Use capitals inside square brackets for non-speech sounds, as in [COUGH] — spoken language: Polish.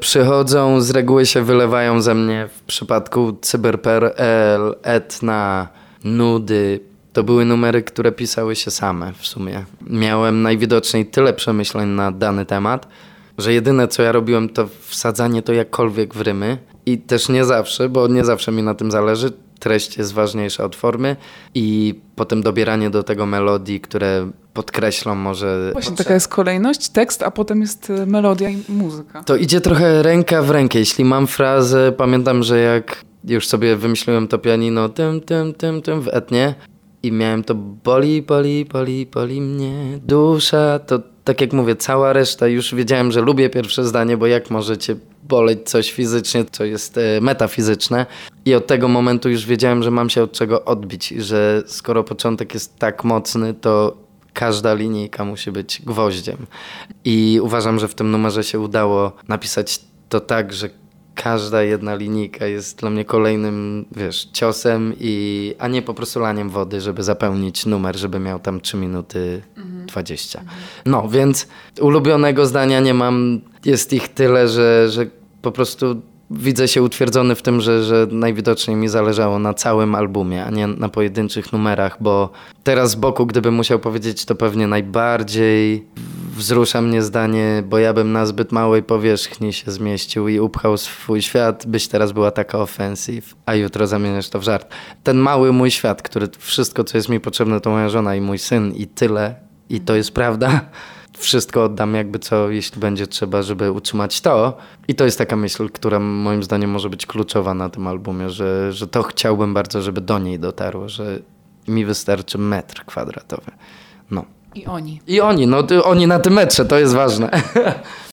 Przychodzą, z reguły się wylewają ze mnie w przypadku Cyber.pl, Etna, Nudy. To były numery, które pisały się same w sumie. Miałem najwidoczniej tyle przemyśleń na dany temat, że jedyne co ja robiłem to wsadzanie to jakkolwiek w rymy. I też nie zawsze, bo nie zawsze mi na tym zależy. Treść jest ważniejsza od formy i potem dobieranie do tego melodii, które podkreślą może... Właśnie taka jest kolejność, tekst, a potem jest e, melodia i muzyka. To idzie trochę ręka w rękę. Jeśli mam frazę, pamiętam, że jak już sobie wymyśliłem to pianino tym, tym, tym, tym w etnie i miałem to boli, boli, boli, boli mnie dusza, to tak jak mówię, cała reszta już wiedziałem, że lubię pierwsze zdanie, bo jak możecie boleć coś fizycznie, co jest e, metafizyczne. I od tego momentu już wiedziałem, że mam się od czego odbić, i że skoro początek jest tak mocny, to każda linijka musi być gwoździem. I uważam, że w tym numerze się udało napisać to tak, że każda jedna linijka jest dla mnie kolejnym, wiesz, ciosem, i, a nie po prostu laniem wody, żeby zapełnić numer, żeby miał tam 3 minuty 20. No, więc ulubionego zdania nie mam. Jest ich tyle, że, że po prostu widzę się utwierdzony w tym, że, że najwidoczniej mi zależało na całym albumie, a nie na pojedynczych numerach, bo teraz z boku, gdybym musiał powiedzieć, to pewnie najbardziej wzrusza mnie zdanie, bo ja bym na zbyt małej powierzchni się zmieścił i upchał swój świat, byś teraz była taka offensive, a jutro zamieniasz to w żart. Ten mały mój świat, który wszystko, co jest mi potrzebne, to moja żona i mój syn i tyle, i to jest prawda. Wszystko oddam jakby co, jeśli będzie trzeba, żeby utrzymać to. I to jest taka myśl, która moim zdaniem może być kluczowa na tym albumie, że, że to chciałbym bardzo, żeby do niej dotarło, że mi wystarczy metr kwadratowy. No. I oni. I oni, no oni na tym metrze, to jest ważne. [LAUGHS]